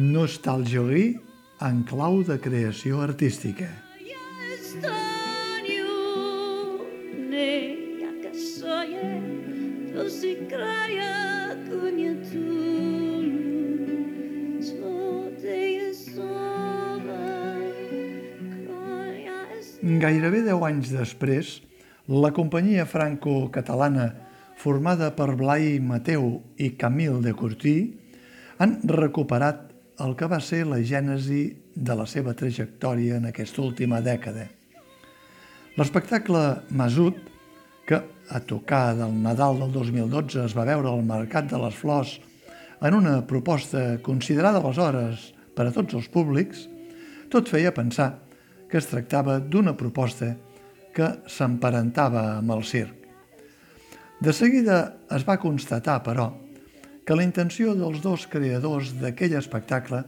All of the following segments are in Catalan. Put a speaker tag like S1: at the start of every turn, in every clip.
S1: Nostalgia en clau de creació artística. Gairebé deu anys després, la companyia franco-catalana formada per Blai Mateu i Camille de Courtí han recuperat el que va ser la gènesi de la seva trajectòria en aquesta última dècada. L'espectacle Masut, que a tocar del Nadal del 2012 es va veure al Mercat de les Flors en una proposta considerada aleshores per a tots els públics, tot feia pensar que es tractava d'una proposta que s'emparentava amb el circ. De seguida es va constatar, però, que la intenció dels dos creadors d'aquell espectacle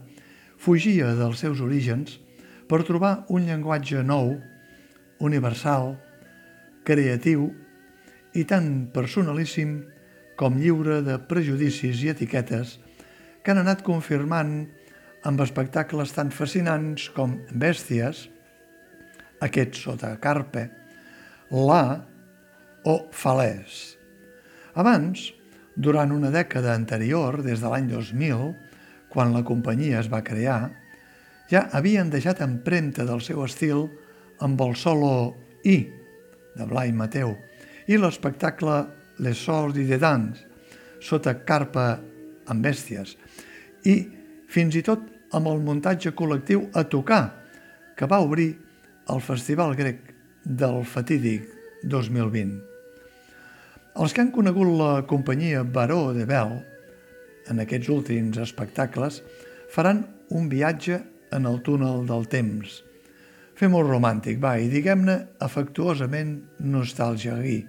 S1: fugia dels seus orígens per trobar un llenguatge nou, universal, creatiu i tan personalíssim com lliure de prejudicis i etiquetes que han anat confirmant amb espectacles tan fascinants com Bèsties, aquest sota carpe, La o Falès. Abans, durant una dècada anterior, des de l'any 2000, quan la companyia es va crear, ja havien deixat empremta del seu estil amb el solo I, de Blai Mateu, i l'espectacle Les Sorts i de Dans, sota carpa amb bèsties, i fins i tot amb el muntatge col·lectiu a tocar, que va obrir el Festival Grec del fatídic 2020. Els que han conegut la companyia Baró de Bell en aquests últims espectacles faran un viatge en el túnel del temps. Fem-ho romàntic, va, i diguem-ne afectuosament nostàlgia-gui.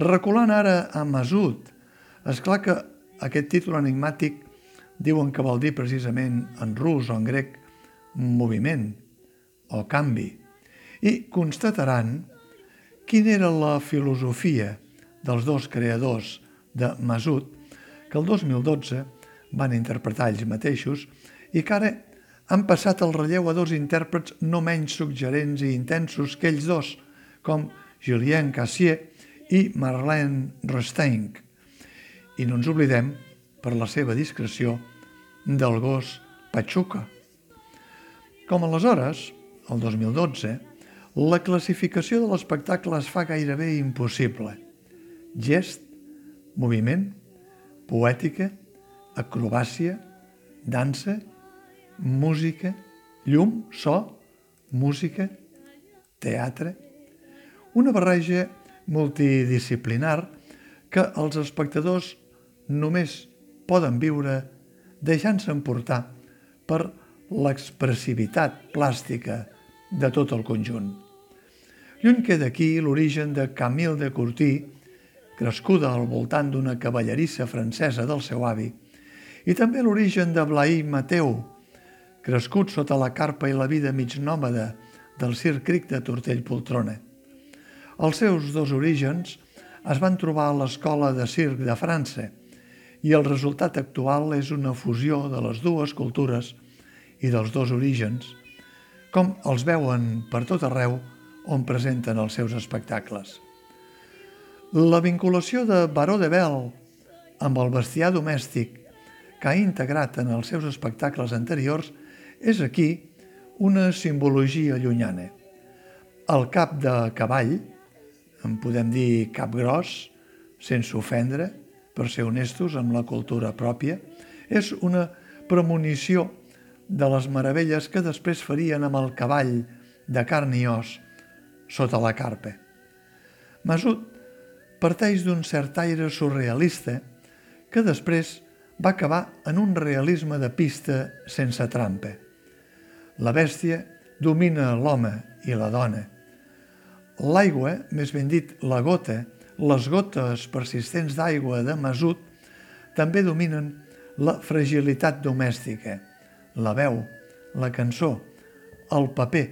S1: Reculant ara a Masut, és clar que aquest títol enigmàtic diuen que vol dir precisament en rus o en grec moviment o canvi i constataran quina era la filosofia dels dos creadors de Masut, que el 2012 van interpretar ells mateixos i que ara han passat el relleu a dos intèrprets no menys suggerents i intensos que ells dos, com Julien Cassier i Marlene Rosteink. I no ens oblidem, per la seva discreció, del gos Pachuca. Com aleshores, el 2012, la classificació de l'espectacle es fa gairebé impossible – gest, moviment, poètica, acrobàcia, dansa, música, llum, so, música, teatre, una barreja multidisciplinar que els espectadors només poden viure deixant-se emportar per l'expressivitat plàstica de tot el conjunt. Lluny queda aquí l'origen de Camille de Courtí, crescuda al voltant d'una cavallerissa francesa del seu avi, i també l'origen de Blai Mateu, crescut sota la carpa i la vida mig nòmada del Circ Cric de Tortell Poltrona. Els seus dos orígens es van trobar a l'Escola de Circ de França i el resultat actual és una fusió de les dues cultures i dels dos orígens, com els veuen per tot arreu on presenten els seus espectacles. La vinculació de Baró de Bel amb el bestiar domèstic que ha integrat en els seus espectacles anteriors és aquí una simbologia llunyana. El cap de cavall, en podem dir cap gros, sense ofendre, per ser honestos amb la cultura pròpia, és una premonició de les meravelles que després farien amb el cavall de carn i os sota la carpa. Masut parteix d'un cert aire surrealista que després va acabar en un realisme de pista sense trampa. La bèstia domina l'home i la dona. L'aigua, més ben dit la gota, les gotes persistents d'aigua de Masut també dominen la fragilitat domèstica, la veu, la cançó, el paper,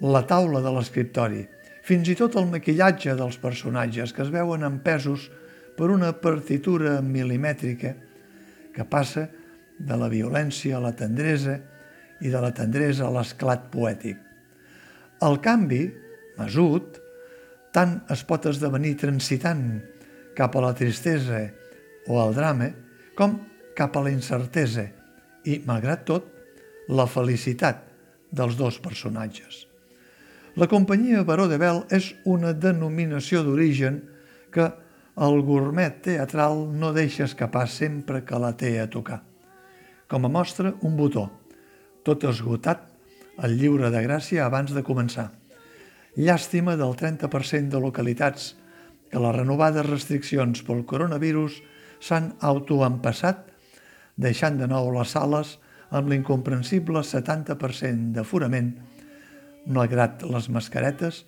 S1: la taula de l'escriptori, fins i tot el maquillatge dels personatges que es veuen empesos per una partitura milimètrica que passa de la violència a la tendresa i de la tendresa a l'esclat poètic. El canvi, mesut, tant es pot esdevenir transitant cap a la tristesa o al drama, com cap a la incertesa i, malgrat tot, la felicitat dels dos personatges. La companyia Baró de Bel és una denominació d'origen que el gourmet teatral no deixa escapar sempre que la té a tocar. Com a mostra, un botó, tot esgotat, el lliure de gràcia abans de començar. Llàstima del 30% de localitats que les renovades restriccions pel coronavirus s'han autoempassat, deixant de nou les sales amb l'incomprensible 70% d'aforament, malgrat les mascaretes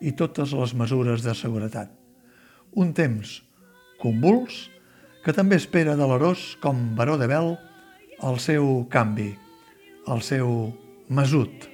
S1: i totes les mesures de seguretat. Un temps convuls que també espera de l'Arós com baró de Bel el seu canvi, el seu mesut.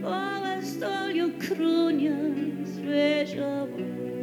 S2: Povas to jo krunjas vežavo